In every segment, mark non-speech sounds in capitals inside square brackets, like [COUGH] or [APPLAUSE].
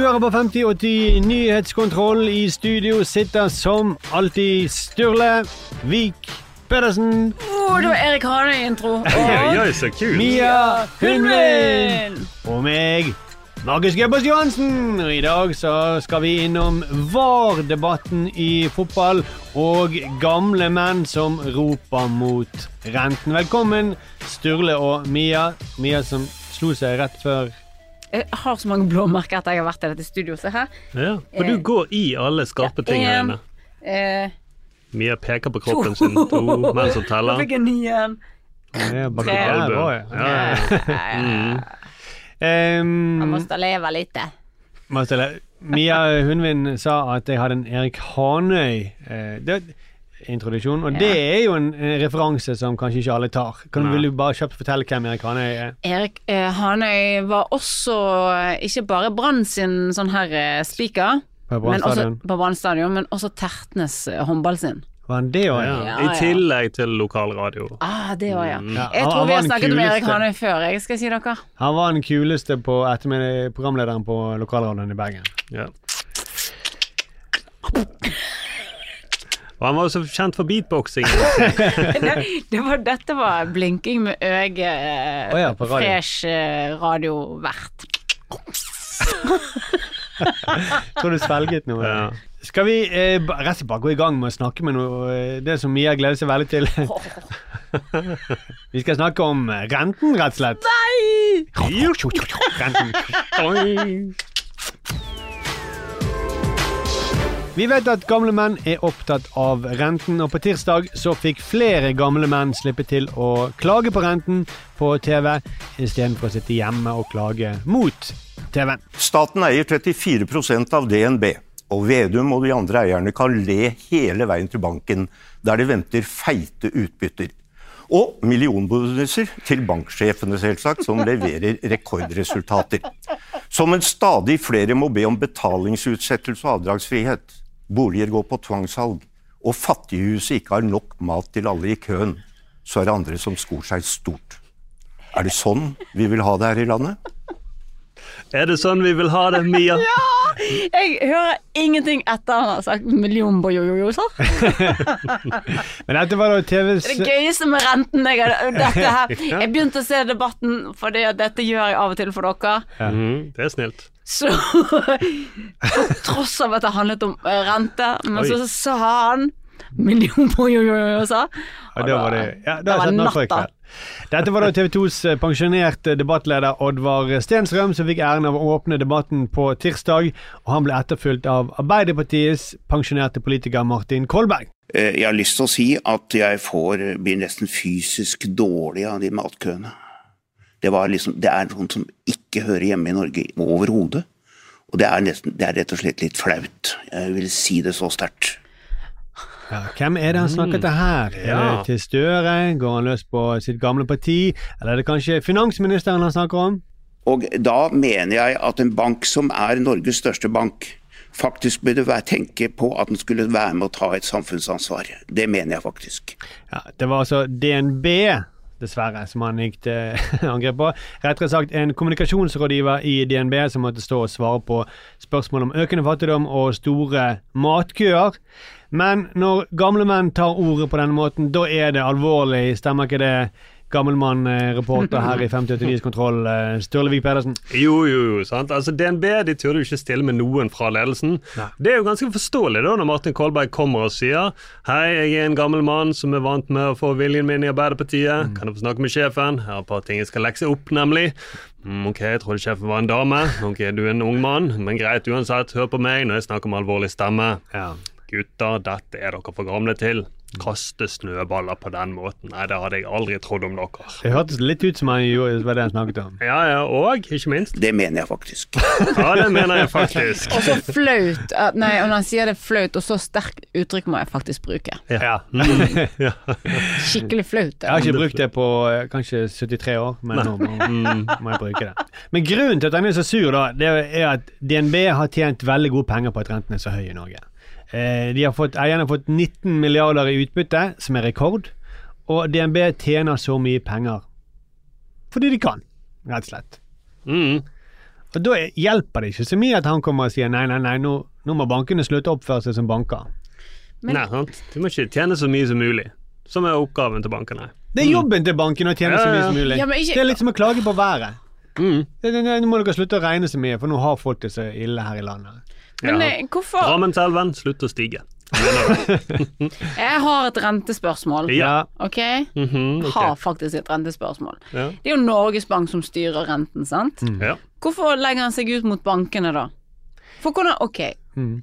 Du hører på 5080 Nyhetskontroll. I studio sitter som alltid Sturle Vik Pedersen, Oh, det var Erik Hane-intro. Oi, oi, så kul. Mia Hundvin og meg, Markus Gebbers Johansen. I dag så skal vi innom VAR-debatten i fotball og gamle menn som roper mot renten. Velkommen, Sturle og Mia. Mia som slo seg rett før Jeg har så mange blåmerker etter jeg har vært i dette studioet. Se her. Ja, for du går i alle skarpe ting her inne. Eh, Mia peker på kroppen sin, to menn som teller. [LAUGHS] Nå fikk jeg ny en. Tre. jeg. Litt. Man måste leve lite. Mia Hundvin sa at jeg hadde en Erik Hanøy eh, det, introduksjon, og Ja. det er jo en, en, referanse som kanskje ikke alle tar. Kan Nei. Du bare kjapt fortelle hvem Erik Hanøy er? Erik eh, Hanøy var også eh, ikke bare Brann sin sånn her eh, speaker, På Brann stadion, men også Tertnes eh, håndball sin. Var han det òg? Ja. Ja. Ja, I tillegg til lokalradio. Ah, det var ja. Mm. Jeg tror vi har snakket med Erik. Hanøy før, jeg skal si dere. Han var den kuleste på ettermiddag, programlederen på lokalradioen i Bergen. Ja. Og han var jo så kjent for beatboxing. [LAUGHS] det, det var, dette var blinking med øye, oh ja, radio. fresh eh, radiovert. Tror du svelget noe? Ja. Skal vi eh, rett og slett bare gå i gang med å snakke med noe eh, Det som Mia gleder seg veldig til. [LAUGHS] vi skal snakke om eh, renten, rett og slett. Nei! Renten. Vi vet at gamle menn er opptatt av renten, og på tirsdag så fikk flere gamle menn slippe til å klage på renten på TV, istedenfor å sitte hjemme og klage mot TV-en. Staten eier 34% av DNB, og Vedum og de andre eierne kan le hele veien til banken, der det venter feite utbytter. Og millionbonuser til banksjefene, selvsagt, som leverer rekordresultater. Som en stadig flere må be om betalingsutsettelse og avdragsfrihet. Boliger går på tvangssalg, og fattighuset ikke har nok mat til alle i køen, så er det andre som skor seg stort. Er det sånn vi vil ha det her i landet? Er det sånn vi vil ha det, Mia? [LAUGHS] ja! Jeg hører ingenting etter han har sagt millionbojojojoser. [LAUGHS] Men dette var da TVs Det gøyeste med renten jeg, hadde- dette her. [LAUGHS] jeg begynte å se debatten, fordi dette gjør jeg av og til for dere. Mhm, det er snilt. Så På tross av at det handlet om eh, rente, men så sa han millionbojojojoser. Ja, da var det, ja, det, det var natta. for kveld. Dette var da TV 2s pensjonerte debattleder Oddvar Stenstrøm som fikk æren av å åpne debatten på tirsdag, og han ble etterfulgt av Arbeiderpartiets pensjonerte politiker Martin Kolberg. Eh, Jeg har lyst til å si at jeg får, blir nesten fysisk dårlig av de matkøene. Det, var liksom, det er noe som ikke hører hjemme i Norge overhodet. Og det er, nesten, det er rett og slett litt flaut. Jeg vil si det så sterkt. Ja, hvem er det han snakker til her? Er det til Støre? Går han løs på sitt gamle parti? Eller er det kanskje finansministeren han snakker om? Og da mener jeg at en bank som er Norges største bank, faktisk burde være, tenke på at den skulle være med å ta et samfunnsansvar. Det mener jeg faktisk. Ja, det var altså DNB, dessverre, som han gikk til [LAUGHS] angrep på. Rettere sagt en kommunikasjonsrådgiver i DNB som måtte stå og svare på spørsmål om økende fattigdom og store matkøer. Men når gamle menn tar ordet på denne måten, da er det alvorlig, stemmer ikke det? Gammelmann-reporter her i 5089s kontroll, eh, Sturlevik Pedersen. Jo, jo, jo. sant? Altså DNB de turde jo ikke stille med noen fra ledelsen. Det er jo ganske forståelig da når Martin Kolberg kommer og sier Hei, jeg er en gammel mann som er vant med å få viljen min i Arbeiderpartiet. Kan jeg få snakke med sjefen? Jeg har et par ting jeg skal lekse opp, nemlig. Mm, ok, jeg trodde sjefen var en dame. Ok, du er en ung mann, men greit uansett. Hør på meg når jeg snakker med alvorlig stemme. Ja. Gutter, dette er dere for gamle til. Kaste snøballer på den måten. Nei, det hadde jeg aldri trodd om dere. Det hørtes litt ut som han gjorde, var det han snakket om. Ja, ja, og ikke minst. Det mener jeg faktisk. Ja, det mener jeg faktisk. Og så flaut. Nei, og når han sier det flaut, og så sterkt uttrykk må jeg faktisk bruke. Ja. Mm. [LAUGHS] ja. Skikkelig flaut. Jeg har ikke brukt det på eh, kanskje 73 år, men nå må, [LAUGHS] mm, må jeg bruke det. Men grunnen til at han er så sur, da, det er at DNB har tjent veldig gode penger på at renten er så høy i Norge. Eh, de har fått, eierne har fått 19 milliarder i utbytte, som er rekord, og DNB tjener så mye penger fordi de kan, rett og slett. Mm. Og Da er- hjelper det ikke så mye at han kommer og sier nei, nei, nei, nå, nå må bankene slutte å oppføre seg som banker. Men- Nei, sant? Du må ikke tjene så mye som mulig, som er oppgaven til bankene. Det er jobben til banken å tjene så Ja, mye som mulig. Ja, men ikke- Det er litt som å klage på været. Mm. Nå må dere slutte å regne så mye, for nå har folk det så ille her i landet. Men Ja. eh, hvorfor Drammenselven slutt å stige. [LAUGHS] Jeg har et rentespørsmål. Ja. Ok? Mm -hmm, okay. Har faktisk et rentespørsmål. Ja. Det er jo Norges Bank som styrer renten, sant? Ja. Hvorfor legger han seg ut mot bankene, da? For hvordan Ok,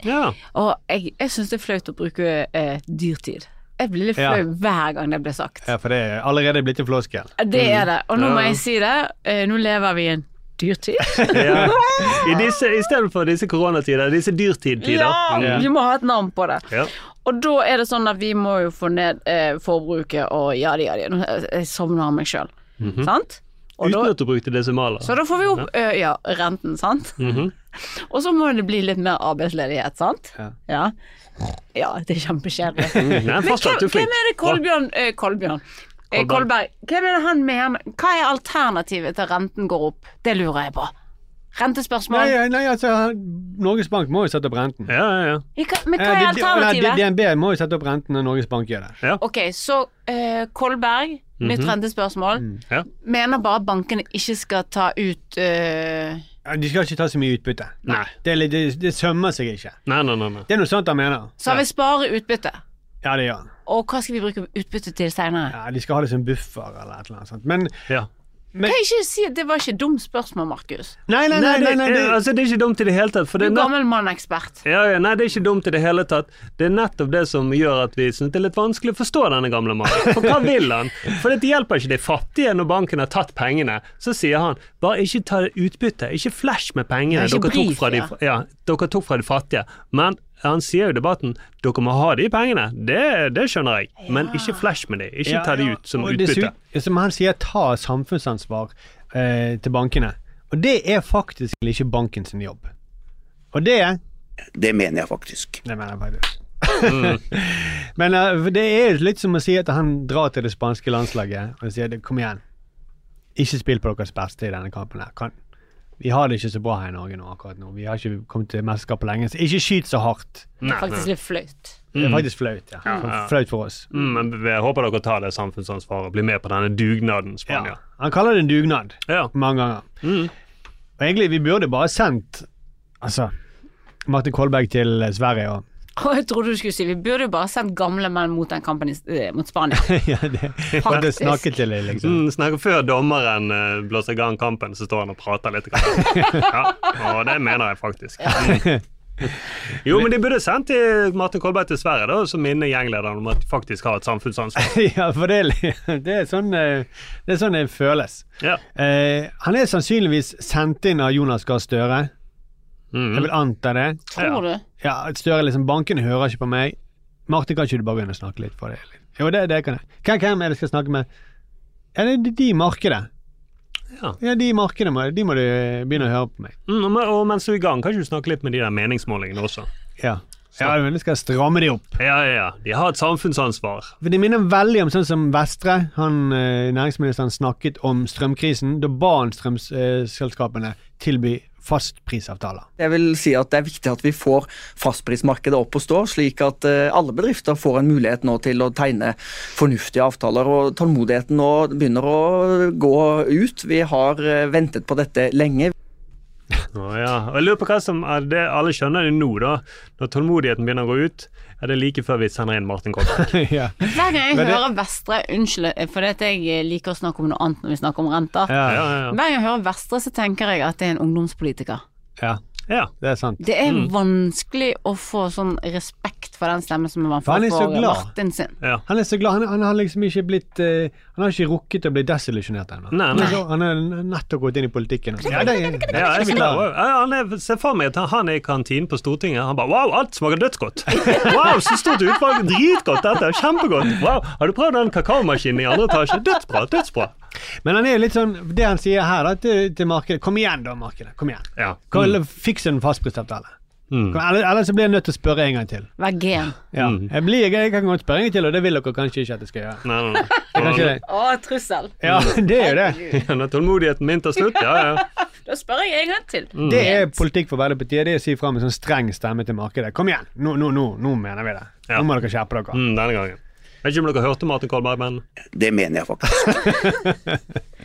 ja. og jeg, jeg syns det er flaut å bruke eh, dyrtid. Jeg blir litt Ja. flau hver gang det blir sagt. Ja, for det er allerede blitt en floskel. Det er det. Og nå må jeg si det. Eh, nå lever vi i en dyrtid. [LAUGHS] ja. I, disse, I stedet for disse koronatider, disse dyrtidtider. Ja, Mm. vi må ha et navn på det. Ja. Og da er det sånn at vi må jo få ned eh, forbruket og ja, ja, ja. Jeg sovner av meg sjøl. Sant? Og da, at du brukte desimaler. så da får vi opp eh, ja, renten, sant? Mhm. [LAUGHS] Og så må det bli litt mer arbeidsledighet, sant? Ja. Ja, ja det er kjempekjedelig. Nei, Men hvem, hvem er det Kolbjørn eh, Kolbjørn? Eh, Kolberg. Kolberg. Hva er det han mener? Hva er alternativet til renten går opp? Det lurer jeg på. Rentespørsmål? Nei, nei, altså, Norges Bank må jo sette opp renten. Ja, ja, ja. Ja, hva- Men hva Eh, er nei, alternativet? DNB må jo sette opp renten når Norges Bank gjør det. Ok, så uh, Kolberg, nytt mm -hmm. rentespørsmål, Ja. mener bare bankene ikke skal ta ut uh, Ja, De skal ikke ta så mye utbytte. Nei. Det, det, det sømmer seg ikke. Nei, nei, nei. nei. Det er noe sånt han mener. Så han vil spare utbytte. Ja, det gjør han. Og hva skal vi bruke utbytte til seinere? Ja, de skal ha det som buffer eller et eller annet sånt. Men Ja. Men- Kan jeg ikke si at det var ikke et dumt spørsmål, Markus? Nei, nei, nei, nei, nei, det, det, altså, det er ikke dumt i det hele tatt. For Du det er er gammel mann-ekspert. ja, ja, nei, det er ikke dumt i det hele tatt. Det er nettopp det som gjør at vi syns det er litt vanskelig å forstå denne gamle mannen. For hva vil han? For det hjelper ikke de fattige når banken har tatt pengene. Så sier han bare ikke ta utbytte, ikke flash med pengene dere tok, brief, fra de, ja. ja, dere tok fra de fattige. Men han sier jo i debatten dere må ha de pengene. Det, det skjønner jeg. Men ikke flash med de. Ikke Ja, ta de ut som og utbytte. Som han sier, ta samfunnsansvar eh, til bankene. Og det er faktisk ikke banken sin jobb. Og det Det mener jeg faktisk. Det mener jeg faktisk. [LAUGHS] Men uh, det er litt som å si at han drar til det spanske landslaget og sier kom igjen, ikke spill på deres beste i denne kampen. her. Kan, vi har det ikke så bra her i Norge nå akkurat nå. Vi har ikke kommet til mesterskap på lenge. Så ikke skyt så hardt. Det er faktisk litt flaut. Det er faktisk flaut. ja. Ja, ja. Flaut for oss. Mm, men jeg håper dere tar det samfunnsansvaret og blir med på denne dugnaden, Spania. Ja. Han kaller det en dugnad Ja. mange ganger. Mm. Og egentlig, vi burde bare sendt altså, Martin Kolberg til Sverige og, Å, [LAUGHS] jeg trodde du skulle si vi burde jo bare sendt gamle menn mot den kampen i, eh, mot Spania. [LAUGHS] ja, det, det snakket til deg, liksom. Mm, snakker før dommeren uh, blåser i gang kampen, så står han og prater litt. [LAUGHS] Ja, og det mener jeg faktisk. Mm. Jo, men de burde sendt til Martin Kolberg til Sverige da, og så minne gjenglederen om at de faktisk har et samfunnsansvar. ja, for det, det, er sånn, eh, det er sånn det føles. Ja. Eh, han er sannsynligvis sendt inn av Jonas Gahr Støre. Mm. Jeg vil anta det. Tror du? Ja, Støre liksom Bankene hører ikke på meg. Martin, kan ikke du bare begynne å snakke litt for det? Jo, det, det kan jeg. Hvem, hvem er det jeg skal snakke med? Ja, det er de- i markedet. Ja. Ja, de i markedet må, de må du begynne å høre på meg. Mm, og, og mens du er i gang, kan ikke du snakke litt med de der meningsmålingene også? Ja. Ja, men jeg skal stramme de opp. Ja, ja, ja. De har et samfunnsansvar. For Det minner veldig om sånn som Vestre, han eh, næringsministeren snakket om strømkrisen. Da ba han strømselskapene tilby fastprisavtaler. Jeg vil si at Det er viktig at vi får fastprismarkedet opp å stå, slik at eh, alle bedrifter får en mulighet nå til å tegne fornuftige avtaler. og Tålmodigheten nå begynner å gå ut. Vi har eh, ventet på dette lenge. Å, ja. Og jeg lurer på hva som er det Alle skjønner det nå, da. Når tålmodigheten begynner å gå ut, er det like før vi sender inn Martin Kolberg. [LAUGHS] ja. Hver gang jeg det- hører Vestre Unnskyld, at jeg liker å snakke om noe annet når vi snakker om renter. Ja, Ja, ja, ja. Hver gang jeg hører Vestre, så tenker jeg at det er en ungdomspolitiker. ja, ja. det er sant. Det er Mm. vanskelig å få sånn respekt for den stemmen som man får så for. Martin sin. ja. Han er så glad. Han, han har liksom ikke blitt uh, Han har ikke rukket å bli desillusjonert ennå. Nei, Han, nei. han har nettopp gått inn i politikken. Ja, det er, Ja, jeg ja, han er, Se for meg at han er i kantinen på Stortinget. Han bare Wow, alt smaker dødsgodt! [LAUGHS] Wow, så stort utvalg! Dritgodt, dette! Kjempegodt! Wow, Har du prøvd den kakaomaskinen i andre etasje? Dødsbra! Dødsbra! Men han er litt sånn Det han sier her da, til, til markedet Kom igjen, da, markedet. Kom igjen. Ja. Kom, Fiks en fastprisavtale. Mm. Ellers blir jeg nødt til å spørre en gang til. Vær gen. Ja. Mm. Jeg, blir, jeg, kan godt spørre en gang til, og det vil dere kanskje ikke at jeg skal gjøre. Nei, nei, nei. [LAUGHS] Det. Å, trussel. Ja, det er jo det. Ja, Når tålmodigheten min tar slutt, ja, ja. [LAUGHS] Da spør jeg en gang til. Det er politikk for Arbeiderpartiet. Det er å si fra med sånn streng stemme til markedet. Kom igjen, nå, nå, nå, nå mener vi det. Ja. Nå må dere skjerpe dere. Mm, denne gangen. Jeg vet ikke om dere hørte Martin Kolberg, men Det mener jeg faktisk. [LAUGHS]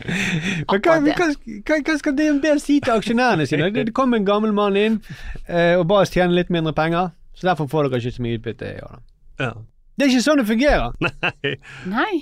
Men hva, hva, hva, hva skal DNB si til aksjonærene sine? Det, det kom en gammel mann inn eh, og ba oss tjene litt mindre penger, så derfor får dere ikke så mye utbytte i år. ja. Det er ikke sånn det fungerer. [LAUGHS] Nei. Nei.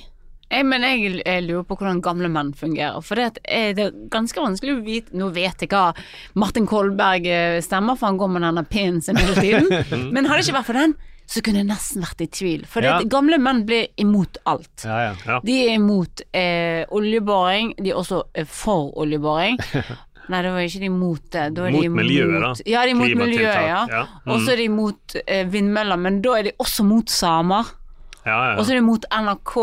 Jeg, men jeg, jeg lurer på hvordan gamle menn fungerer. For det, at, eh, det er ganske vanskelig å vite Nå vet jeg hva Martin Kolberg eh, stemmer, for han går med denne pinnen sin hele tiden. [LAUGHS] men hadde det ikke vært for den, så kunne jeg nesten vært i tvil. For det, gamle menn blir imot alt. Ja, ja. Ja. De er imot eh, oljeboring, de er også eh, for oljeboring. [LAUGHS] Nei, det var ikke de imot det. Da er de imot, miljøet, da. Ja, de er imot miljøet, ja. ja. Mm. Og så er de imot eh, vindmøller, men da er de også mot samer. Ja, ja. Og så er de mot NRK,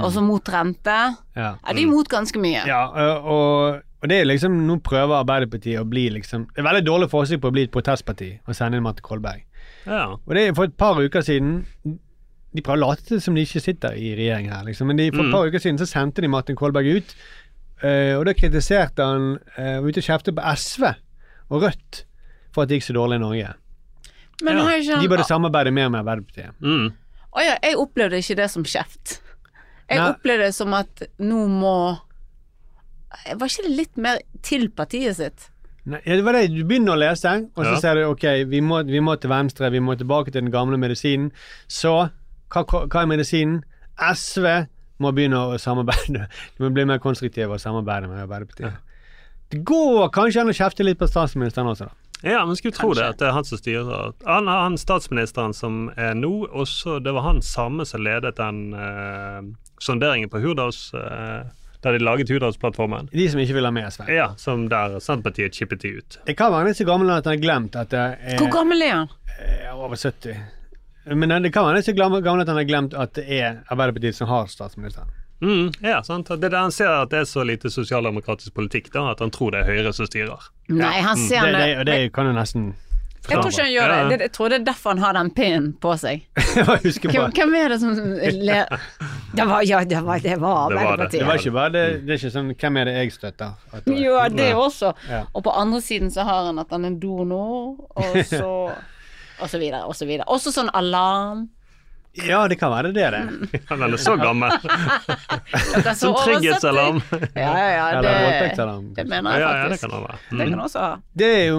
og så mot rente. Ja. Er de er imot ganske mye. Ja, og, og, og det er liksom Nå prøver Arbeiderpartiet å bli liksom Det er veldig dårlig forsøk på å bli et protestparti og sende inn Martin Kolberg. Ja. Og det er for et par uker siden De prøver å late som de ikke sitter i regjering her, liksom. Men de, for et Mm. par uker siden så sendte de Martin Kolberg ut. eh, og da kritiserte han uh, ute og kjeftet på SV og Rødt for at det gikk så dårlig i Norge. Men Ja, har ikke han De burde samarbeide mer med Arbeiderpartiet. Mm. Å ja, jeg opplevde ikke det som kjeft. Jeg Nei. opplevde det som at nå må Var ikke det litt mer til partiet sitt? Nei, ja, det var det. Du begynner å lese, og så Ja. sier du ok, vi må, vi må til venstre, vi må tilbake til den gamle medisinen. Så hva, hva er medisinen? SV må begynne å samarbeide. [LAUGHS] De må bli mer konstruktive og samarbeide med Arbeiderpartiet. Det går kanskje an å kjefte litt på statsministeren også, da. Ja, men skulle tro Kanskje. det, at det er han som styrer. Han han statsministeren som er nå, og så det var han samme som ledet den eh, sonderingen på Hurdals eh, Der de laget Hurdalsplattformen. De som ikke vil ha med SV. Ja, som der Senterpartiet chippet de ut. Det kan være han er så gammel at han har glemt at det er Hvor gammel er han? er over 70. Men det kan være han er så gammel at han har glemt at det er Arbeiderpartiet som har statsministeren. Mm, ja, sant. Det der han ser at det er så lite sosialdemokratisk politikk, da, at han tror det er Høyre som styrer. Nei, han ser Det, det, det, og det kan jo nesten Jeg tror ikke han gjør det. Jeg tror det er derfor han har den pinnen på seg. [LAUGHS] Hvem, hvem er det som ler Det var, ja, det var, det var Det var det. Arbeiderpartiet. Det var ikke bare det, det er ikke sånn Hvem er det jeg støtter? Jo, det også. Og på andre siden så har han at han er donor, og så [LAUGHS] Og så videre, og så videre. Også sånn alarm. Ja, det kan være det, det. [LAUGHS] Han er så gammel. [LAUGHS] Som trygghetsalarm. Ja, ja, ja. Det, det mener jeg ja, det faktisk. kan mm. Det kan også ha. Det er jo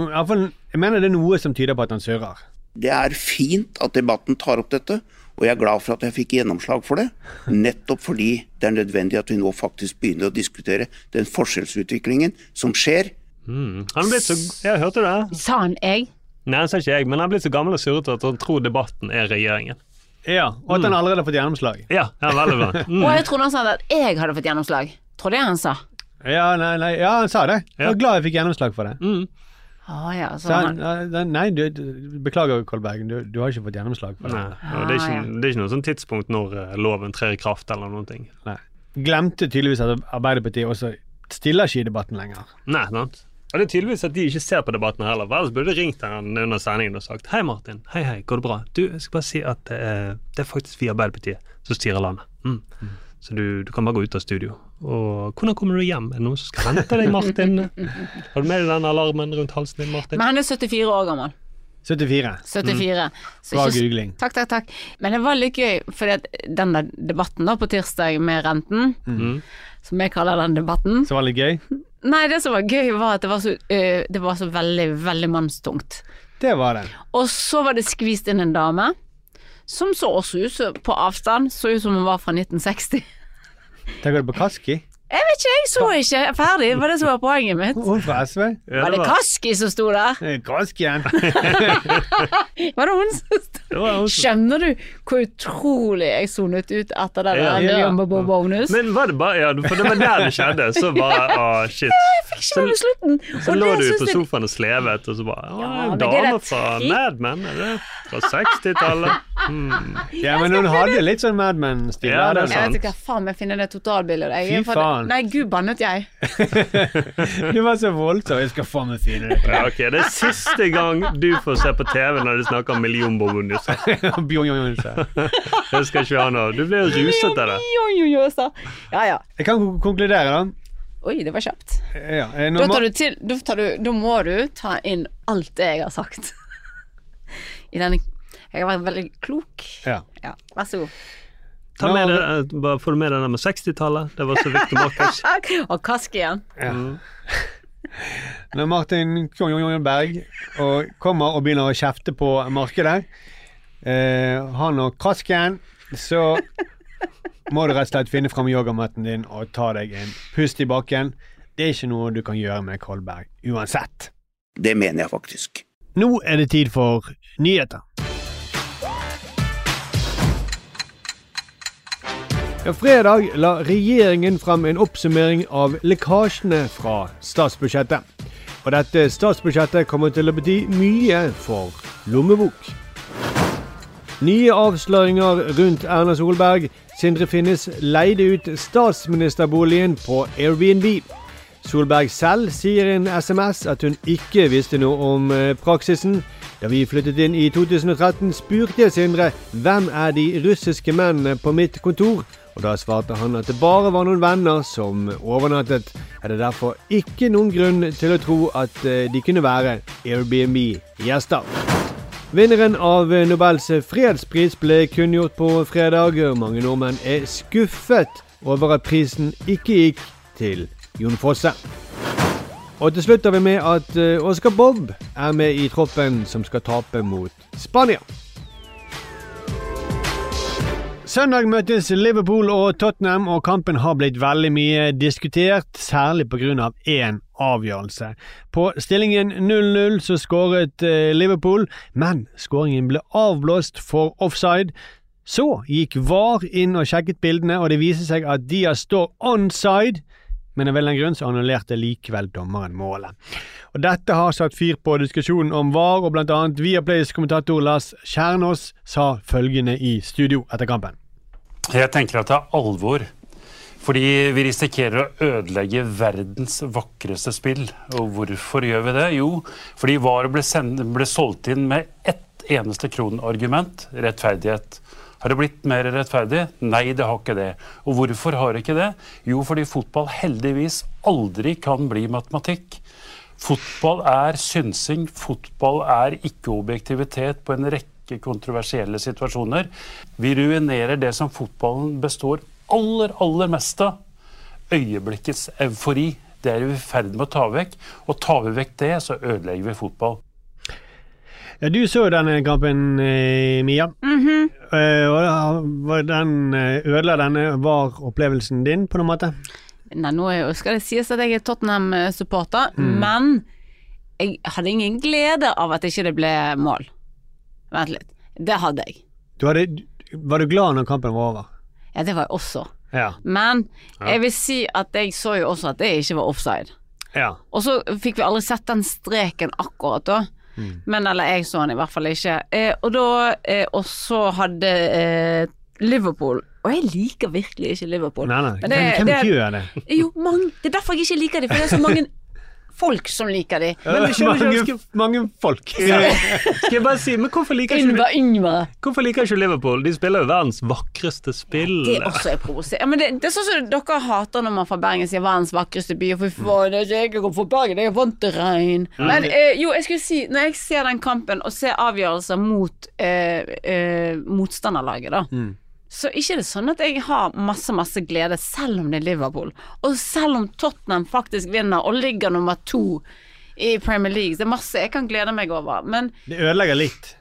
Jeg mener det er noe som tyder på at han surrer. Det er fint at debatten tar opp dette, og jeg er glad for at jeg fikk gjennomslag for det. Nettopp fordi det er nødvendig at vi nå faktisk begynner å diskutere den forskjellsutviklingen som skjer. Mm. Han er blitt så Jeg hørte det. Sa han jeg? Nei, han sa ikke jeg, men han er blitt så gammel og surrete at han tror debatten er regjeringen. Ja, og at han allerede har fått gjennomslag. Ja, ja veldig bra. [LAUGHS] Mm. Og jeg trodde han sa at jeg hadde fått gjennomslag. Trodde jeg han sa. Ja, nei, nei, ja, han sa det. Jeg Ja. var glad jeg fikk gjennomslag for det. Mm. Ah, ja, så Så han, han, nei, du, beklager, Kolberg. Du, du har ikke fått gjennomslag for det. Nei, og det, er Ah, ja. ikke, det er ikke noe sånn tidspunkt når eh, loven trer i kraft eller noen ting. Nei. Glemte tydeligvis at Arbeiderpartiet også stiller ikke i debatten lenger. Nei, sant? Og det er tydeligvis at de ikke ser på debatten heller. Ellers burde de ringt han under sendingen og sagt Hei, Martin. Hei, hei, går det bra? Du, jeg skal bare si at det er, det er faktisk vi i Arbeiderpartiet som styrer landet. Mm. Så du, du kan bare gå ut av studio. Og hvordan kommer du hjem? Er det noen som skal hente deg, Martin? [LAUGHS] Har du med deg den alarmen rundt halsen din, Martin? men han er 74 år gammel. 74. 74. Mm. Bra googling. Takk, takk, takk. Men det var litt gøy, for den der debatten da på tirsdag med renten, Mm. som jeg kaller den debatten Som var litt gøy. [LAUGHS] Nei, det som var gøy, var at det var så, uh, det var så veldig, veldig mannstungt. Det var det. Og så var det skvist inn en dame som så også ut på avstand, så ut som hun var fra 1960. Tenker du på Kaski? Jeg vet ikke, jeg så ikke ferdig, det var det som var poenget mitt. Hun fra SV? Ja, Var det Kaski som sto der? Kaskien. [LAUGHS] Var det hun som sto som- Skjønner du hvor utrolig jeg sonet ut etter det Ja. der Ja. Men var det bare Ja, for det var der det skjedde. Så [LAUGHS] bare Å, shit. Jeg fikk Ikke med slutten. Så lå du på sofaen og slevet, og så bare Å, Ja, en dame fra Mad Men, er det? Fra 60-tallet? [LAUGHS] Mm. [LAUGHS] Ja, men hun hadde litt sånn Mad Men-stil. Ja, Jeg vet ikke hva faen jeg finner det totalbildet. Jeg, Fy faen. Nei, gud bannet jeg. [LAUGHS] Du var så voldsom. Jeg skal faen meg finne det. Ja, ok, Det er siste gang du får se på TV når de snakker om [LAUGHS] Johnsen. Det skal ikke vi ha nå. Du blir jo ruset av det. Ja, ja. Jeg kan konkludere, da. Oi, det var kjapt. Ja, Da, tar du til, da, tar du, da må du ta inn alt det jeg har sagt. I denne Jeg har vært veldig klok. ja. Ja, vær så god. Ta med det, eh, bare Får du med det der med 60-tallet? Det var så viktig, Markus. [LAUGHS] Og Kaski igjen. [LAUGHS] Når Martin Berg og kommer og begynner å kjefte på markedet, eh, han og Kasken, så må du rett og slett finne fram yogamatten din og ta deg en pust i bakken. Det er ikke noe du kan gjøre med Kolberg uansett. Det mener jeg faktisk. Nå er det tid for nyheter. Ja, fredag la regjeringen fram en oppsummering av lekkasjene fra statsbudsjettet. Og dette statsbudsjettet kommer til å bety mye for lommebok. Nye avsløringer rundt Erna Solberg. Sindre Finnes leide ut statsministerboligen på Airbnb. Solberg selv sier i en SMS at hun ikke visste noe om eh, praksisen. Da vi flyttet inn i 2013, spurte jeg Sindre hvem er de russiske mennene på mitt kontor, og da svarte han at det bare var noen venner som overnattet. Er det derfor ikke noen grunn til å tro at eh, de kunne være Airbnb-gjester. Vinneren av Nobels fredspris ble kunngjort på fredag. Mange nordmenn er skuffet over at prisen ikke gikk til Jon Fosse. Og til slutt er vi med at eh, Oscar Bob er med i troppen som skal tape mot Spania. Søndag møtes Liverpool og Tottenham, og kampen har blitt veldig mye diskutert, særlig pga. én avgjørelse. På stillingen 0-0 så skåret eh, Liverpool, men skåringen ble avblåst for offside. Så gikk VAR inn og sjekket bildene, og det viser seg at Dia står onside, men av en grunn så annullerte likevel dommeren målet. Og Dette har satt fyr på diskusjonen om VAR, og annet Viaplays kommentator Lars Kjernås sa følgende i studio etter kampen. Jeg tenker at det er alvor. Fordi vi risikerer å ødelegge verdens vakreste spill. Og hvorfor gjør vi det? Jo, fordi VAR ble, send, ble solgt inn med ett eneste kronargument rettferdighet. Har det blitt mer rettferdig? Nei, det har ikke det. Og hvorfor har det ikke det? Jo, fordi fotball heldigvis aldri kan bli matematikk. Fotball er synsing, fotball er ikke-objektivitet på en rekke kontroversielle situasjoner. Vi ruinerer det som fotballen består aller, aller mest av. Øyeblikkets eufori. Det er vi i ferd med å ta vekk. Og tar vi vekk det, så ødelegger vi fotball. Ja, du så jo denne kampen, eh, Mia. Mhm. Eh, og den, eh, ødela denne var-opplevelsen din på noen måte? Nei, nå skal det sies at jeg er Tottenham-supporter, Mm. men jeg hadde ingen glede av at ikke det ble mål. Vent litt. Det hadde jeg. Du hadde, var du glad når kampen var over? Ja, det var jeg også. Ja. Men jeg vil si at jeg så jo også at det ikke var offside. ja. Og så fikk vi aldri sett den streken akkurat da. Mm. Men eller jeg så han i hvert fall ikke. Eh, og da eh, Og så hadde eh, Liverpool Og jeg liker virkelig ikke Liverpool. Nei, nei. Det- Hvem, hvem det- gjør det? Jo, mange, det er derfor jeg ikke liker dem, for det er så mange [LAUGHS] folk som liker dem. Men du skjønner ikke- mange, mange folk. [LAUGHS] Skal jeg bare si, men hvorfor liker ikke Yngve, Yngve. Hvorfor liker ikke Liverpool? De spiller jo verdens vakreste spill. Det er også er provoserende. Ja, det, det er sånn som dere hater når man fra Bergen sier 'verdens vakreste by', og fy faen, det er ikke jeg som kommer fra Bergen, jeg er vant til regn. Mm. Men eh, jo, jeg skulle si, når jeg ser den kampen og ser avgjørelser mot eh, eh, motstanderlaget, da. Så ikke er det sånn at jeg har masse, masse glede, selv om det er Liverpool. Og selv om Tottenham faktisk vinner og ligger nummer to i Premier League. Det er masse jeg kan glede meg over. Men Det ødelegger litt.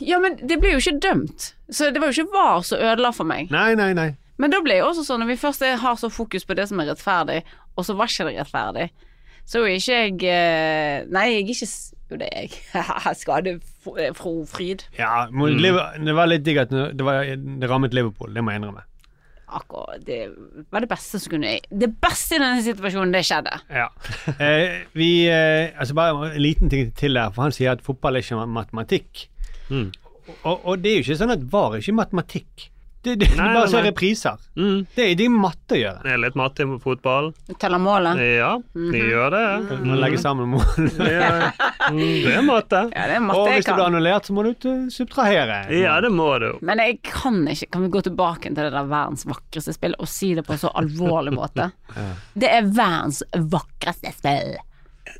ja, men det ble jo ikke dømt. Så det var jo ikke VAR som ødela for meg. Nei, nei, nei. Men da ble det også sånn, når vi først er- har så fokus på det som er rettferdig, og så var ikke det rettferdig, så er ikke jeg eh, Nei, jeg er ikke Jo, [LAUGHS] det jeg. Skadefro fryd. Ja, Liver- det var litt digg at det, var, det rammet Liverpool, det må jeg innrømme. Akkurat. Det var det beste som kunne Det beste i denne situasjonen, det skjedde. Ja. [LAUGHS] Eh, vi eh, Altså bare en liten ting til der, for han sier at fotball er ikke matematikk. Mm. Og, og det er jo ikke sånn at VAR er ikke matematikk. Det, det, Nei, du bare nei, ser nei. repriser. Mm. Det, det er matte å gjøre. Det er litt matte i fotball. Teller målet. Ja, de gjør det. Du må legge sammen mål. [LAUGHS] Ja, mm, det er matte. Ja, det er matte Og hvis det blir annullert, så må du ut, subtrahere. Ja, det må du. Men jeg kan ikke Kan vi gå tilbake til det der verdens vakreste spill og si det på en så alvorlig måte? [LAUGHS] Det er verdens vakreste spill.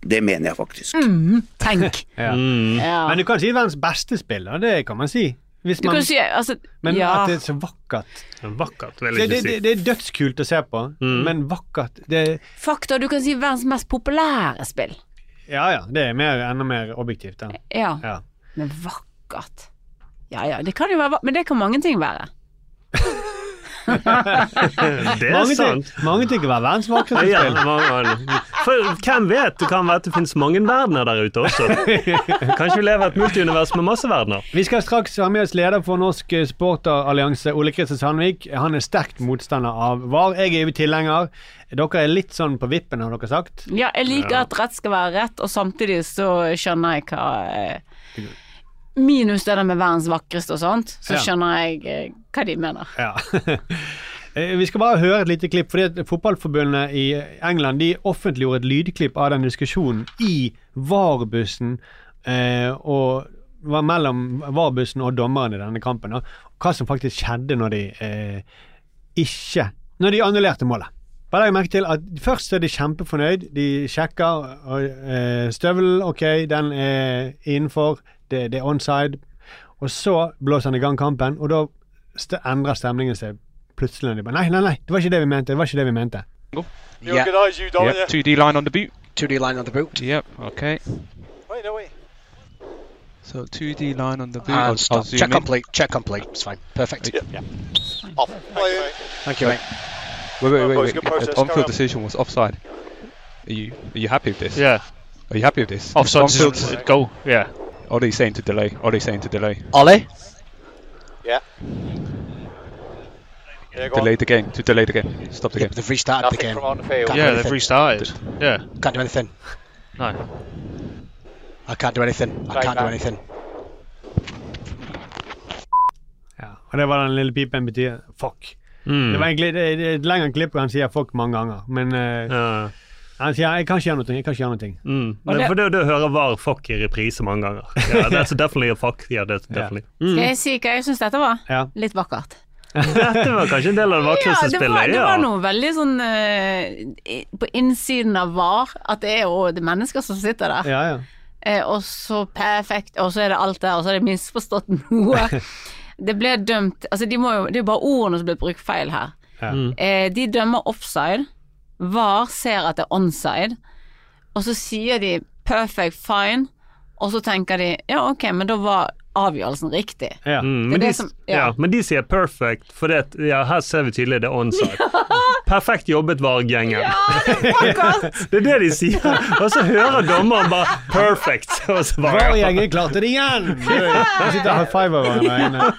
Det mener jeg faktisk. Mm, tenk. Ja. Ja. Men du kan si verdens beste spill, og det kan man si. Hvis Du man, kan si altså men Ja. at det er så vakkert. Vakkert, vil Det, jeg det, ikke det, si. det er dødskult å se på, Mm. men vakkert det, Fakta, du kan si verdens mest populære spill. Ja ja, det er mer, enda mer objektivt. Ja. Ja. Ja. Men vakkert. Ja ja, det kan jo være Men det kan mange ting være. [LAUGHS] Det er mange, sant. ting, mange ting kan være verdens vakreste Ja, spill. for hvem vet? Det kan være at det finnes mange verdener der ute også. Kanskje vi lever i et multiunivers med masse verdener. Vi skal straks ha med oss leder for Norsk Sporterallianse, Ole Kristian Sandvik. Han er sterkt motstander av VAR. Jeg er jo tilhenger. Dere er litt sånn på vippen, har dere sagt? Ja, jeg liker at rett skal være rett, og samtidig så skjønner jeg hva eh, Minus det der med verdens vakreste og sånt, så Ja. skjønner jeg eh, hva de mener. Ja. [LAUGHS] Eh, Vi skal bare høre et lite klipp, fordi Fotballforbundet i England de offentliggjorde et lydklipp av den diskusjonen i VAR-bussen eh, og var mellom VAR-bussen og dommeren i denne kampen. Og hva som faktisk skjedde når de eh, ikke Når de annullerte målet. Bare legg merke til at Først er de kjempefornøyd. De sjekker og, eh, støvelen. Ok, den er innenfor. Det, det er onside. Og så blåser han i gang kampen, og da st endrer stemningen seg plutselig. De bare, nei, nei, nei, det var ikke det vi mente. det var ikke det vi mente. You organise you, Dominic. Yep, 2D line on the boot. 2D line on the boot. Yep, okay. Wait, no, wait. So 2D line on the boot. And I'll, stop. I'll Check in. complete. Check complete. It's fine. Perfect. Yeah. Off. Thank you, mate. Wait, wait, wait, Boys, wait. good The process, carry on-field decision was offside. Are you are you happy with this? Yeah. Are you happy with this? Offside On-field decision, goal, yeah. Are they saying to delay? Are they saying to delay? Ollie? Yeah. Yeah, go on. Delay the game. To delay the game. Stop the game. They've restarted Nothing the game. from on the field. Can't Yeah, they've restarted. Yeah. Can't do anything. No. I can't do anything. I Right can't do anything. Ja, og det var den lille pipen betyr fuck. Mm. Det var egentlig det, det er et lengre klipp hvor han sier fuck mange ganger, men eh, Ja. Han sier jeg kan ikke gjøre noe. Jeg kan ikke gjøre noe. Mm. Men det- for det, det hører var fuck i reprise mange ganger. [LAUGHS] Yeah, that's definitely a fuck. Yeah, that's definitely. Skal Mm. jeg si hva jeg syns dette var? Ja. Litt vakkert. [LAUGHS] Dette var kanskje en del av det vakreste ja, det var, spillet. det var noe veldig sånn uh, På innsiden av VAR, at det er jo det er mennesker som sitter der. Ja, ja. Eh, og så perfekt, og så er det alt der, og så har de misforstått noe. [LAUGHS] det ble dømt Altså, de må jo, det er jo bare ordene som ble brukt feil her. Ja. Mm. Eh, de dømmer offside. VAR ser at det er onside, og så sier de perfect fine, og så tenker de ja, ok, men da var avgjørelsen riktig. Ja. Mm, men, de, som- ja. ja. men de sier perfect, for det, ja, her ser vi tydelig det er onside. [LAUGHS] Perfekt jobbet, VAR-gjengen. [LAUGHS] det er det de sier. Og så hører dommeren bare perfect. [LAUGHS] VAR-gjengen klarte det igjen! [LAUGHS] De sitter og five over hverandre.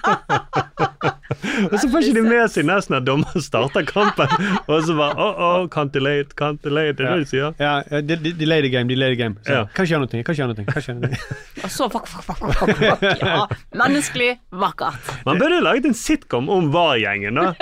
Og så får ikke de med seg nesten at dommeren starter kampen. Og så bare oh, oh, can't delay it, can't delay it. Det er det de sier. Ja, ja, de, de, delay the game, delay the game. Så, Ja. Kan ikke gjøre noe, kan ikke gjøre noe. Kan ikke gjøre noe. Og så fuck, fuck, fuck, fuck, fuck, fuck. Ja, menneskelig vakkert. Man burde laget en sitcom om VAR-gjengen, da.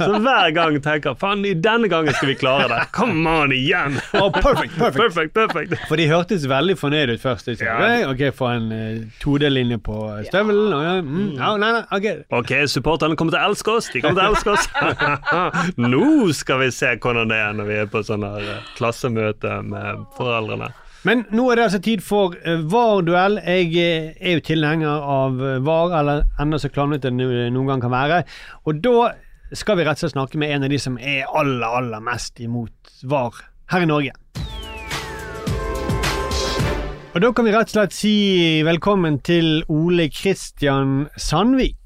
Som hver gang tenker faen, i denne gangen skal vi klare det. Come on igjen! Oh, perfect, perfect. perfect, perfect. For de hørtes veldig fornøyd ut først. Ja. Ok, få en uh, todelinje på støvelen. og Ja. Mm, ja, nei, nei, ok. Ok, supporterne kommer til å elske oss. De kommer til å elske oss. [LAUGHS] Nå skal vi se hvordan det er når vi er på sånn her uh, klassemøte med foreldrene. Men nå er det altså tid for uh, VAR-duell. Jeg eh, er jo tilhenger av eh, VAR, eller enda så klanglete det noen gang kan være. Og da skal vi rett og slett snakke med en av de som er aller, aller mest imot VAR her i Norge. Og da kan vi rett og slett si velkommen til Ole Kristian Sandvik.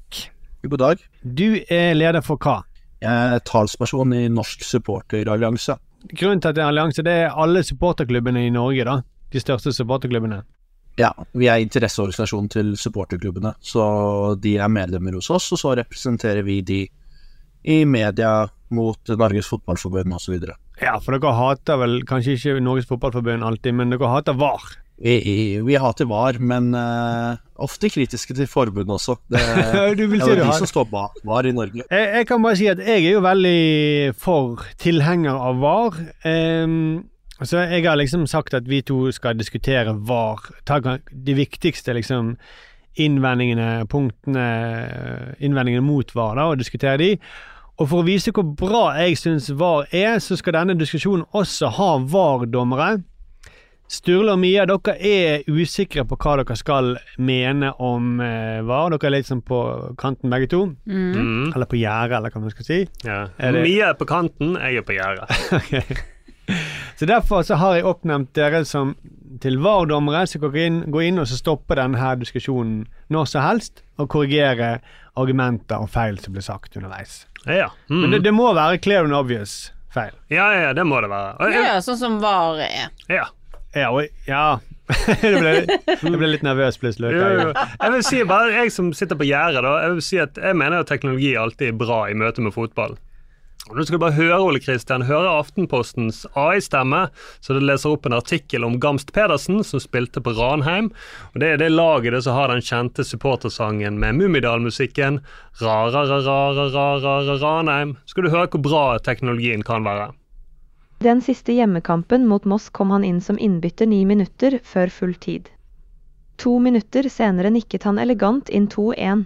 God dag. Du er leder for hva? Jeg er talsperson i Norsk supporterallianse. Grunnen til at det er allianse, det er alle supporterklubbene i Norge, da. De største supporterklubbene. Ja, vi er interesseorganisasjonen til supporterklubbene, så de er medlemmer hos oss, og så representerer vi de i media mot Norges Fotballforbund osv. Ja, for dere hater vel kanskje ikke Norges Fotballforbund alltid, men dere hater VAR. Vi, vi hater VAR, men uh, ofte kritiske til forbundet også. Det, [LAUGHS] Du vil det si er de har- som står bak VAR i Norge. Jeg, jeg kan bare si at jeg er jo veldig for tilhenger av VAR. Um, så jeg har liksom sagt at vi to skal diskutere VAR. Ta de viktigste liksom innvendingene, punktene, innvendingene mot VAR, da, og diskutere de. Og for å vise hvor bra jeg syns VAR er, så skal denne diskusjonen også ha VAR-dommere. Sturle og Mia, dere er usikre på hva dere skal mene om eh, VAR. Dere er litt sånn på kanten begge to. Mm. Eller på gjerdet, eller hva man skal si. Ja. Er det- Mia er på kanten, jeg er på gjerdet. [LAUGHS] Så Derfor så har jeg oppnevnt dere som til VAR-dommere som går inn, gå inn og så stopper denne diskusjonen når som helst, og korrigere argumenter og feil som blir sagt underveis. Ja. Mm. Men det, det må være clear and obvious feil. ja, ja, det må det være. Ja, Ja, sånn som VAR er. Ja. Ja, og, ja. [LAUGHS] jeg, ble, jeg ble litt nervøs plutselig. Jo, jo. Jeg vil si bare, jeg som sitter på gjerdet, da, jeg vil si at jeg mener at teknologi alltid er bra i møte med fotball. Nå skal du bare høre Ole Kristian, høre Aftenpostens AI-stemme, så det leser opp en artikkel om Gamst Pedersen, som spilte på Ranheim. Og Det er det laget det som har den kjente supportersangen med Mummidal-musikken Ra-ra-ra-ra-ra-ra-ra Ranheim. Skal du høre hvor bra teknologien kan være. Den siste hjemmekampen mot Moss kom han inn som innbytter ni minutter før full tid. To minutter senere nikket han elegant inn 2-1.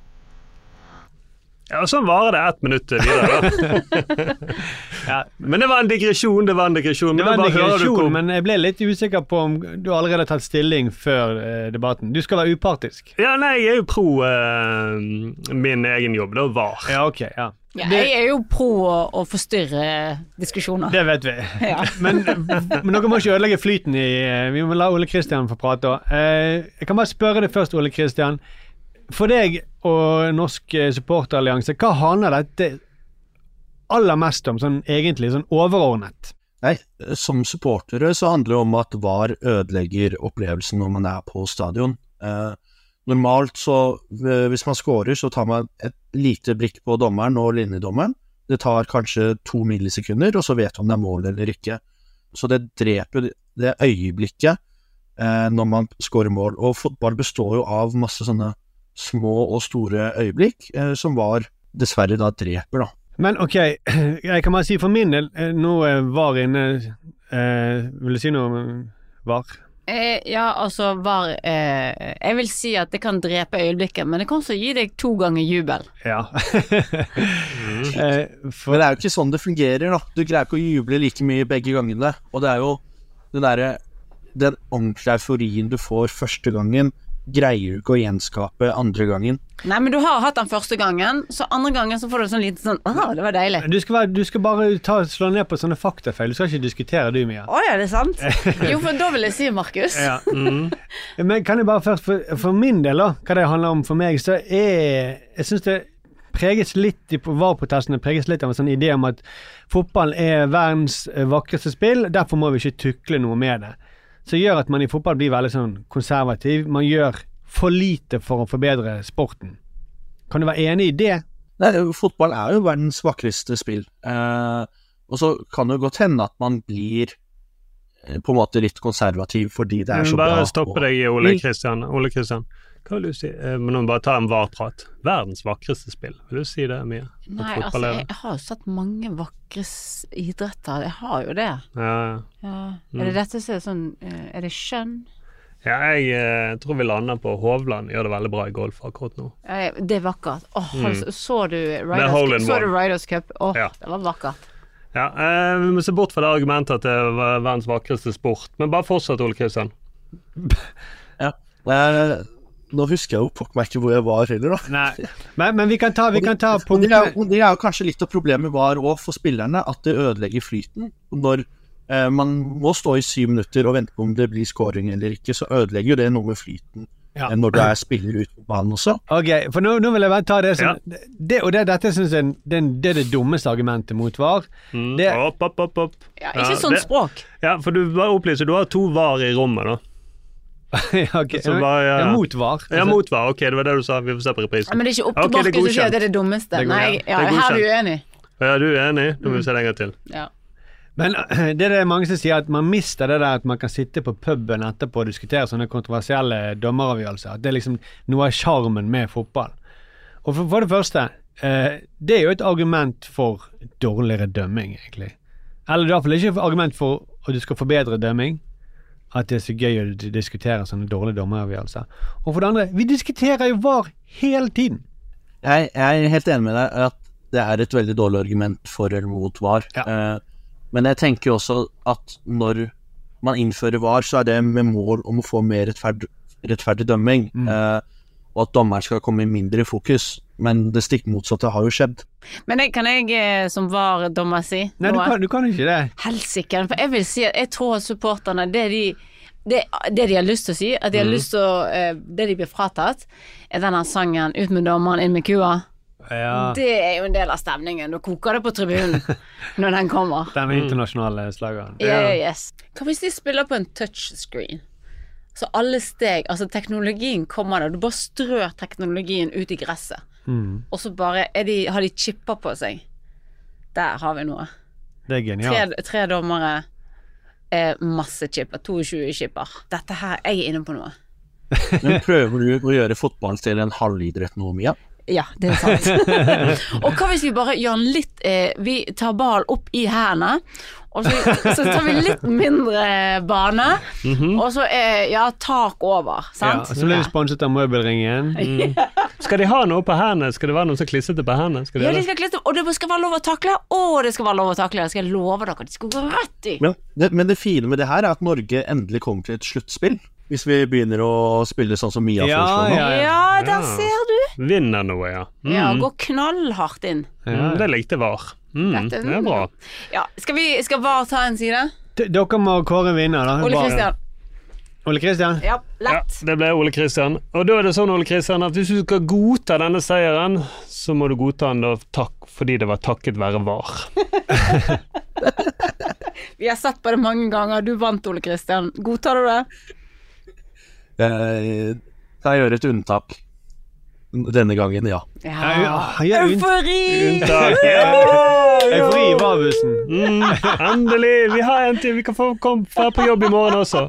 Ja, og Sånn varer det ett minutt videre. da. [LAUGHS] Men det var en digresjon. Det var en digresjon. Det var en digresjon, men jeg ble litt usikker på om du allerede har tatt stilling før eh, debatten. Du skal være upartisk. Ja, nei, jeg er jo pro eh, min egen jobb, da, VAR. Ja, ok, ja. Ja, jeg er jo pro å, forstyrre diskusjoner. Det vet vi. [LAUGHS] Ja. [LAUGHS] Men, men dere må ikke ødelegge flyten i eh, Vi må la Ole Kristian få prate òg. Jeg kan bare spørre deg først, Ole Kristian. For deg og Norsk eh, supporterallianse, hva handler dette aller mest om, sånn egentlig, sånn overordnet? Nei, som supportere så handler det om at VAR ødelegger opplevelsen når man er på stadion. Eh, normalt så, eh, hvis man scorer, så tar man et lite blikk på dommeren og linjedommeren. Det tar kanskje to millisekunder, og så vet man om det er mål eller ikke. Så det dreper det øyeblikket eh, når man scorer mål. Og fotball består jo av masse sånne små og store øyeblikk, eh, som VAR dessverre da dreper, da. Men ok, [CLEARS THROAT] jeg kan bare si for min del, eh, nå eh, var inne eh, Vil du si noe var? Eh, ja, altså VAR eh, Jeg vil si at det kan drepe øyeblikket, men det kan også gi deg to ganger jubel. Ja. [LAUGHS] Men det er jo ikke sånn det fungerer, da. Du greier ikke å juble like mye begge gangene. Og det er jo den derre Den ordentlige euforien du får første gangen greier du ikke å gjenskape andre gangen. Nei, men du har hatt den første gangen, så andre gangen så får du sånn lite sånn Å, det var deilig. Du skal, være, du skal bare ta, slå ned på sånne faktafeil. Du skal ikke diskutere du, Mia. Å ja, det er sant? [LAUGHS] Jo, for da vil jeg si, Markus. Ja. [LAUGHS] Men kan jeg bare først, for, for min del, da, hva det handler om for meg, så er Jeg syns det preges litt i VAR-protestene preges litt av en sånn idé om at fotball er verdens eh, vakreste spill, derfor må vi ikke tukle noe med det. Så gjør at man i fotball blir veldig sånn konservativ. Man gjør for lite for å forbedre sporten. Kan du være enig i det? Nei, fotball er jo verdens vakreste spill. Eh, og så kan det jo godt hende at man blir eh, på en måte litt konservativ fordi det er så bra. Bare stoppe deg, Ole Kristian. Ole Kristian. Hva vil du si? Eh, Men nå bare ta en VAR-prat. Verdens vakreste spill. Vil du si det, Mia? Nei, altså, jeg, jeg har jo sett mange vakre idretter. Jeg har jo det. Ja, ja. Ja. Mm. Er det dette som er sånn eh, Er det skjønn? ja, jeg eh, tror vi lander på Hovland. Gjør det veldig bra i golf akkurat nå. Eh, Det er vakkert. Oh, Mm. så, så du Riders, så du Riders Cup? Åh, Ja. det var vakkert. Ja, eh, Vi må se bort fra det argumentet at det var verdens vakreste sport. Men bare fortsett, Ole Kristian. [LAUGHS] Ja. Nå husker jeg jo pokker meg ikke hvor jeg var heller, da. Nei. Men, men vi kan ta, vi kan ta Og det, er, det er jo kanskje litt av problemet var òg for spillerne, at det ødelegger flyten. Når eh, man må stå i syv minutter og vente på om det blir scoring eller ikke, så ødelegger jo det noe med flyten Ja. eh, når du er spiller ute på banen også. Ok, for nå, nå vil jeg bare ta det som det, Og det, dette syns jeg det, det er det dummeste argumentet mot VAR. Det, Opp, opp, opp, opp. Ja, ikke sånn det- språk. Ja, for du bare opplyser, du har to VAR i rommet, da. [LAUGHS] ja, ok. Så bare, ja. Ja, mot Ja, motvar. Ok, det var det du sa. Vi får se på reprisen. Ja, men det er ikke opp til Ok, det er Markus å si at det er det dummeste. Det er Nei, ja, Det er her er du uenig. Ja, du er enig? Da må vi se det en gang til. Ja. Men det er det mange som sier, at man mister det der at man kan sitte på puben etterpå og diskutere sånne kontroversielle dommeravgjørelser. At det er liksom noe av sjarmen med fotball. Og for, for det første, eh, det er jo et argument for dårligere dømming, egentlig. Eller er i hvert fall ikke et argument for at du skal forbedre dømming. At det er så gøy å diskutere sånne dårlige dommeravgjørelser. Og for det andre, vi diskuterer jo VAR hele tiden. Jeg, jeg er helt enig med deg at det er et veldig dårlig argument for eller mot VAR. Eh, men jeg tenker jo også at når man innfører VAR, så er det med mål om å få mer rettferd, rettferdig dømming. Eh, og at dommeren skal komme mindre i fokus. Men det stikk motsatte har jo skjedd. Men det kan jeg eh, som var dommer si Nei, du kan, du kan ikke det. Helsike. For jeg vil si at jeg tror at supporterne det de, det, det de har lyst til å si, at de har mm. lyst til å eh, Det de blir fratatt, er denne sangen 'Ut med dommeren, inn med kua'. Ja. Det er jo en del av stemningen. Da koker det på tribunen [LAUGHS] når den kommer. Den internasjonale slageren. Yeah, yes. Hva hvis de spiller på en touchscreen? Så alle steg, altså teknologien kommer der. Du bare strør teknologien ut i gresset. Mm. Og så bare er de, har de chipper på seg. Der har vi noe. Det er Tre, genialt. tre dommere, eh, masse chipper. 22 chipper. Dette her, jeg er inne på noe. Men prøver du å gjøre fotballen til en halvidrett nå, Mia? Ja, det er sant. [LAUGHS] og hva hvis vi bare gjør den litt eh, Vi tar ballen opp i hendene, og så, så tar vi litt mindre bane, Mhm. og så er ja, tak over, Ja, så blir vi sponset av Møbelringen. [LAUGHS] Mm. Skal de ha noe på hendene? Skal det være noe så klissete på hendene? Skal de Ja, de skal klistre, og det skal være lov å takle, og det skal være lov å takle. Det skal jeg love dere. De skal gå rett i. Men det, men det fine med det her er at Norge endelig kommer til et sluttspill. Hvis vi begynner å spille sånn som Mia foreslår nå. Ja, der ser du. Vinner noe, ja. Mm. Ja, går knallhardt inn. Mm, det likte VAR. Mm, Dette- det er bra. Ja, skal vi skal VAR ta en side? D- Dere må kåre vinner, da. Ole Kristian. Ole Kristian? Ja, lett. Det ble Ole Kristian. Og da er det sånn, Ole Kristian, at hvis du skal godta denne seieren, så må du godta den da takk, fordi det var takket være VAR. [LAUGHS] Vi har sett på det mange ganger. Du vant, Ole Kristian. Godtar du det? Eh, Jeg gjør et unntak. Denne gangen, ja. Ja, Eufori! Unntak. Eufori i Vabussen. Mm, [LAUGHS] endelig! Vi har en til. Vi kan få komme på jobb i morgen også.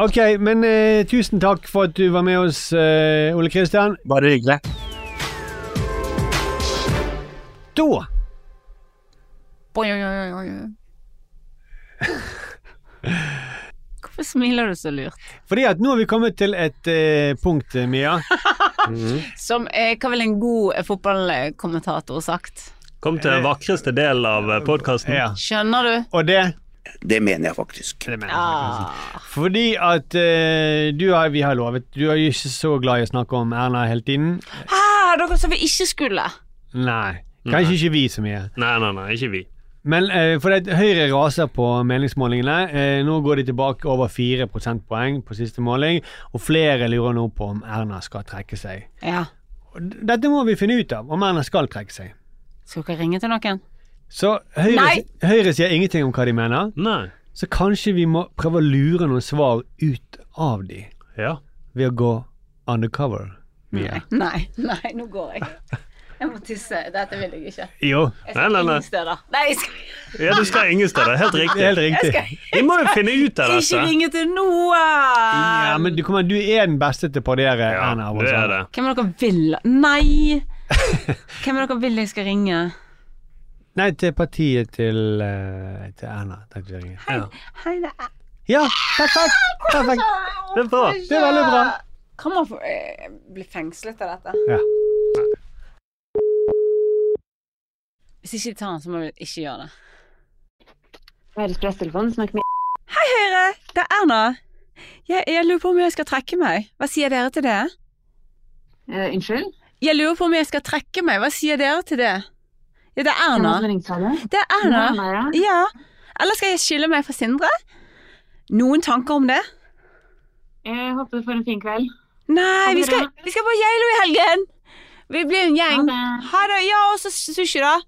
Ok, men eh, tusen takk for at du var med oss, eh, Ole Kristian. Bare hyggelig. Da Oi, oi, oi, oi. Hvorfor smiler du så lurt? Fordi at nå har vi kommet til et eh, punkt, eh, Mia. [LAUGHS] Som eh, hva ville en god eh, fotballkommentator sagt? Kom til den vakreste delen av podkasten. Ja. Skjønner du? Og det Det mener jeg faktisk. Fordi at eh, du har, vi har lovet Du er jo ikke så glad i å snakke om Erna hele tiden. Ah, dere sa vi ikke skulle. Nei. Kanskje ikke vi så mye. Nei, nei, nei, ikke vi. Men eh, for det, Høyre raser på meningsmålingene. Eh, nå går de tilbake over 4 prosentpoeng på siste måling, og flere lurer nå på om Erna skal trekke seg. Ja. Dette må vi finne ut av, om Erna skal trekke seg. Skal dere ringe til noen? Så Høyre, Høyre sier ingenting om hva de mener. Nei. Så kanskje vi må prøve å lure noen svar ut av de Ja. ved å gå undercover. Mia. Nei, nei, nå går jeg. [LAUGHS] Jeg må tisse. Dette vil jeg ikke. Jo. Jeg skal ingen steder. Nei, jeg skal Ja, du skal ingen steder. Helt riktig. Helt riktig. Jeg skal- Vi må jo finne ut av dette. ikke ringe til noen! Ja, men du, kommer, du er den beste til å parodiere Erna. det er det. Hvem av dere vil Nei! Hvem av dere vil jeg skal ringe? Nei, til partiet til, uh, til Erna. Takk for ringen. ringe. Hei, det er Ja, perfekt! perfekt. Det er bra. Det er veldig bra. Kan man få bli fengslet av dette? Ja. Hvis ikke de tar den, så må vi ikke gjøre det. Ekspresstelefonen, snakk med Hei, Høyre! Det er Erna. Jeg, jeg lurer på om jeg skal trekke meg. Hva sier dere til det? Eh, Unnskyld? Jeg lurer på om jeg skal trekke meg. Hva sier dere til det? Ja, det er Erna. Det er Erna. Er ja. Eller skal jeg skille meg fra Sindre? Noen tanker om det? Jeg håper du får en fin kveld. Nei, vi skal, vi skal på Geilo i helgen! Vi blir en gjeng. Ha det. Ja, og så sushi, da.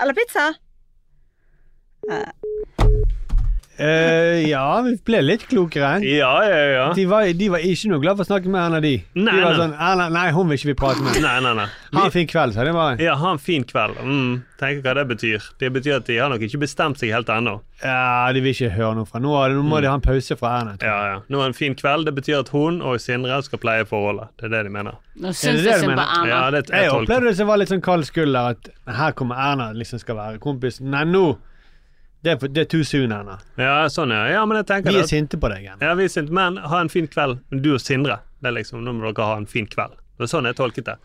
Eller pizza. Eh, ja, vi ble litt klokere. Ja, ja, ja. De var, de var ikke noe glad for å snakke med Erna, de. Nei, de var nei. sånn Erna, Nei, hun vil ikke vi prate med. Nei, nei, nei. Ha en fin kveld, sa de bare. Ja, ha en fin kveld. Mm, tenker hva det betyr. Det betyr at de har nok ikke bestemt seg helt ennå. Ja, de vil ikke høre noe fra nå. Nå må de ha en pause fra Erna. Ja, ja. Nå er en fin kveld. Det betyr at hun og Sindre skal pleie forholdet. Det er det de mener. Nå syns det det jeg synd på? Erna. Ja, det, jeg Jeg opplevde det som var litt sånn kald skulder, at her kommer Erna liksom skal være kompis. Nei, nå det er, det er too soon, Erna. Ja, sånn, ja. ja men jeg tenker Vi er sinte på deg igjen. Ja, vi er sinte, men ha en fin kveld. Du og Sindre. Det er liksom, Nå må dere ha en fin kveld. Det er sånn jeg tolket det.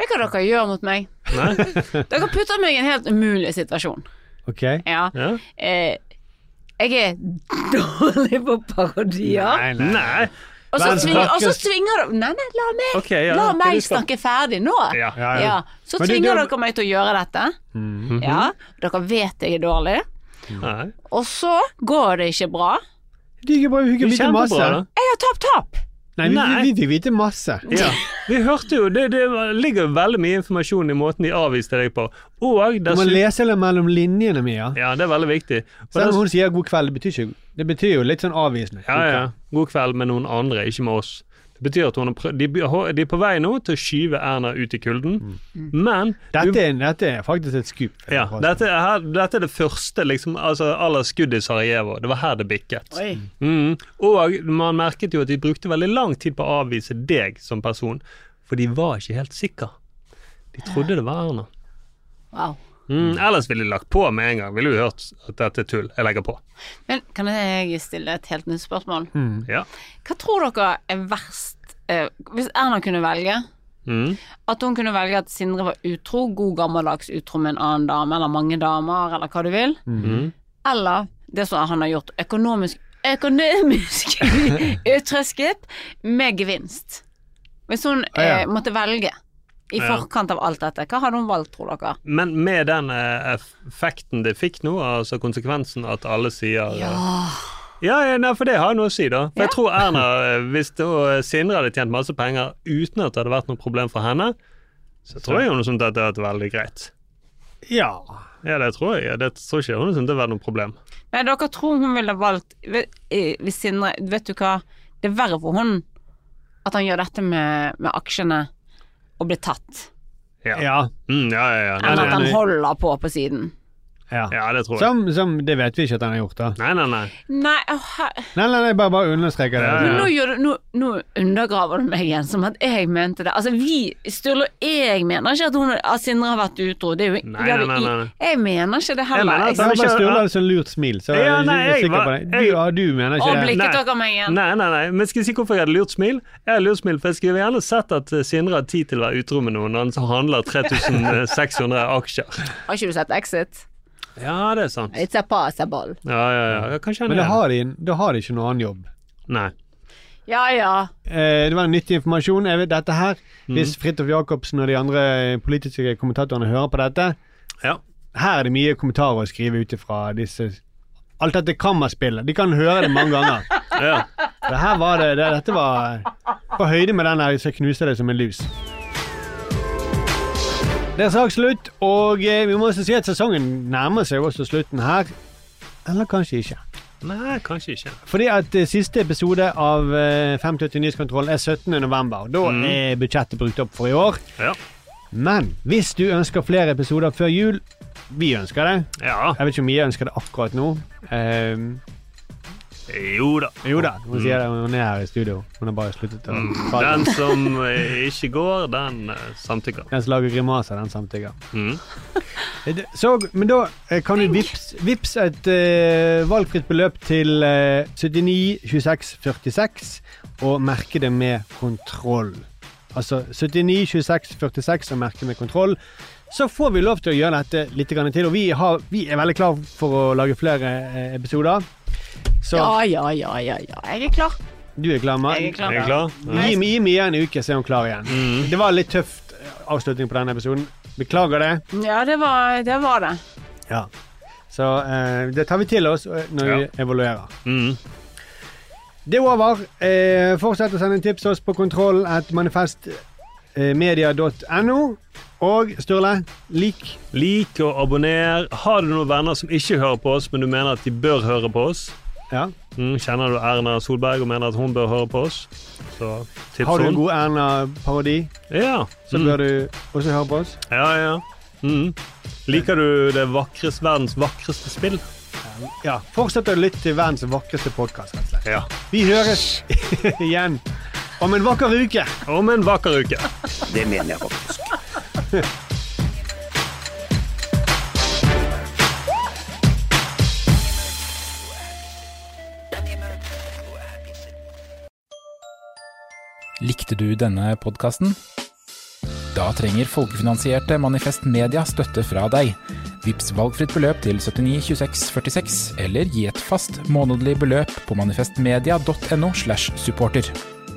Vet du hva dere gjør mot meg? [LAUGHS] Dere putter meg i en helt umulig situasjon. Ok? Ja. Ja. Eh, jeg er [LAUGHS] dårlig på parodier. Nei, nei. Nei. Og så tvinger, tvinger dere Nei, nei, la meg, okay, ja. la meg skal- snakke ferdig nå. Ja. Ja, ja. Så tvinger du- dere meg til å gjøre dette. Mhm. Ja, Dere vet jeg er dårlig. Nei. Og så går det ikke bra. Det gikk bra, vi fikk vite masse. Jeg har tapt tap. Nei, vi, Nei. vi, vi fikk vite masse. Ja. Vi hørte jo Det, det ligger veldig mye informasjon i måten de avviste deg på. Og Du må lese det mellom linjene, Mia. Ja, det er veldig viktig. Og Selv om hun sier god kveld, det betyr, ikke, det betyr jo litt sånn avvisende. Ja, ja. God kveld med noen andre, ikke med oss. Det betyr at hun har prøv- de, de er på vei nå til å skyve Erna ut i kulden, men Dette, er, dette er faktisk et skup. ja, dette, er, her, dette er det første liksom, altså aller skudd i Sarajevo. Det var her det bikket. Mm. Og man merket jo at de brukte veldig lang tid på å avvise deg som person, for de var ikke helt sikre. De trodde det var Erna. Wow. Mm. Ellers ville de lagt på med en gang. Ville jo hørt at dette er tull. Jeg legger på. Men kan jeg stille et helt nytt spørsmål? Ja. Hva tror dere er verst eh, Hvis Erna kunne velge Mm. At hun kunne velge at Sindre var utro, god gammeldags utro med en annen dame, eller mange damer, eller hva du vil. Mm. Eller det som han har gjort, økonomisk Økonomisk [LAUGHS] utrøsket med gevinst. Hvis hun Ah, ja. eh, måtte velge i forkant av alt dette, hva hadde hun valgt, tror dere? Men med den eh, effekten det fikk nå, altså konsekvensen at alle sier eh, Ja. Ja, ja, nei, for det har noe å si, da. For jeg tror Erna, eh, hvis det, Sindre hadde tjent masse penger uten at det hadde vært noe problem for henne, så tror jeg hun syntes at det hadde vært veldig greit. Ja. Ja, det tror jeg. Det tror ikke hun syntes det var noe problem. Men dere tror hun ville valgt Hvis Sindre Vet du hva, det er verre for hun at han gjør dette med, med aksjene og blir tatt, Ja. Ja. Mm, ja, ja, ja. enn at han holder på på siden. Ja. ja, det tror jeg. Som, som Det vet vi ikke at han har gjort, da. Nei, nei, nei. Nei, oh, Nei, nei, nei bare, bare understreker det. Ja, Men nå, gjør du, nå, nå undergraver du meg igjen, som at jeg mente det. Altså, vi, Sturle og jeg mener ikke at, hun, at Sindre har vært utro. Det er jo, Nei, det nei, nei, nei. Jeg mener ikke det heller. Jeg mener at Jeg- bare Sturle hadde sånn lurt smil, så Ja, jeg er sikker på det. Du, ja, du mener Og ikke det? blikket Nei. dere meg igjen. Nei, nei, nei. Men skal jeg si hvorfor jeg hadde lurt smil? Jeg hadde lurt smil, for jeg skulle gjerne sett at Sindre har tid til å være utro med noen når han handler [LAUGHS] 3600 aksjer. Har ikke du sett Exit? Ja, det er sant. It's a possible. Ja, ja, ja. Kanskje han Men da er har, de, da har de ikke noen annen jobb. Nei. Ja, ja. Eh, det var en nyttig informasjon. Jeg vet dette her, Mm. Hvis Fridtjof Jacobsen og de andre politiske kommentatorene hører på dette Her er det mye kommentarer å skrive ut ifra disse Alt dette kammerspillet. De kan høre det mange ganger. [LAUGHS] Ja. Det her var det, det Dette var på høyde med den der som knuste deg som en lus. Det er snart slutt, og eh, vi må også si at sesongen nærmer seg også slutten her. Eller kanskje ikke. Nei, kanskje ikke. Fordi at eh, siste episode av eh, 580 Nyhetskontroll er 17. november. Da Mm. er budsjettet brukt opp for i år. Ja. Men hvis du ønsker flere episoder før jul Vi ønsker det. Ja. Jeg vet ikke om vi ønsker det akkurat nå. Ehm, Jo da. jo da, hun sier det. Hun er her i studio. Hun har bare sluttet å Mm. Den som eh, ikke går, den eh, samtykker. Den som lager grimaser, den samtykker. Mm. Eh, Så, men da eh, kan du vips, vips et uh, valgfritt beløp til uh, 79 26 46 og merke det med kontroll. Altså 79 26 46 og merke med kontroll. Så får vi lov til å gjøre dette litt til, og vi, har, vi er veldig klar for å lage flere eh, episoder. Så Ja, ja, ja, ja, ja. Jeg er klar. du er klar, Mann? Jeg er klar. Er? Gi, gi igjen en uke, så er hun klar igjen. Mm. Det var litt tøft eh, avslutning på denne episoden. Beklager det. Ja, det var det. Var det. Ja. Så eh, det tar vi til oss når når vi evaluerer. Mm. Det er over. Eh, fortsett å sende tips til oss på kontroll at manifestmedia.no. Og Sturle, lik. Lik og abonner. Har du noen venner som ikke hører på oss, men du mener at de bør høre på oss? Ja. Mm, kjenner du Erna Solberg og mener at hun bør høre på oss? Så tips Har du en god Erna-parodi, Ja. så Mm. bør du også høre på oss. Ja, ja. Mm. Liker du det vakreste, verdens vakreste spill? Ja, Fortsett å lytte til verdens vakreste podkast. Ja. Vi høres [LAUGHS] igjen om en vakker uke. Om en vakker uke. Det mener jeg faktisk. Likte du denne podkasten? Da trenger folkefinansierte Manifest Media støtte fra deg. Vips valgfritt beløp til 79 26 46, eller gi et fast månedlig beløp på manifestmedia.no slash supporter.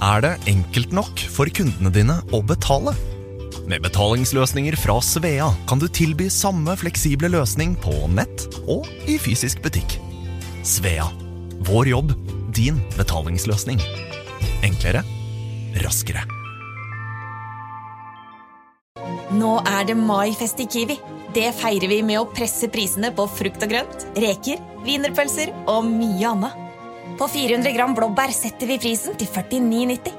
Er det enkelt nok for kundene dine å betale? Med betalingsløsninger fra Svea kan du tilby samme fleksible løsning på nett og i fysisk butikk. Svea vår jobb, din betalingsløsning. Enklere, raskere. Nå er det maifest i Kiwi. Det feirer vi med å presse prisene på frukt og grønt, reker, wienerpølser og mye annet. På 400 gram blåbær setter vi prisen til 49,90.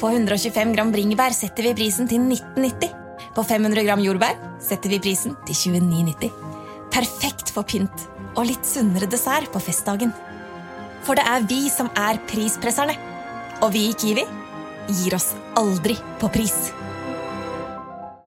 På 125 gram bringebær setter vi prisen til 19,90. På 500 gram jordbær setter vi prisen til 29,90. Perfekt for pynt og litt sunnere dessert på festdagen. For det er vi som er prispresserne. Og vi i Kiwi gir oss aldri på pris.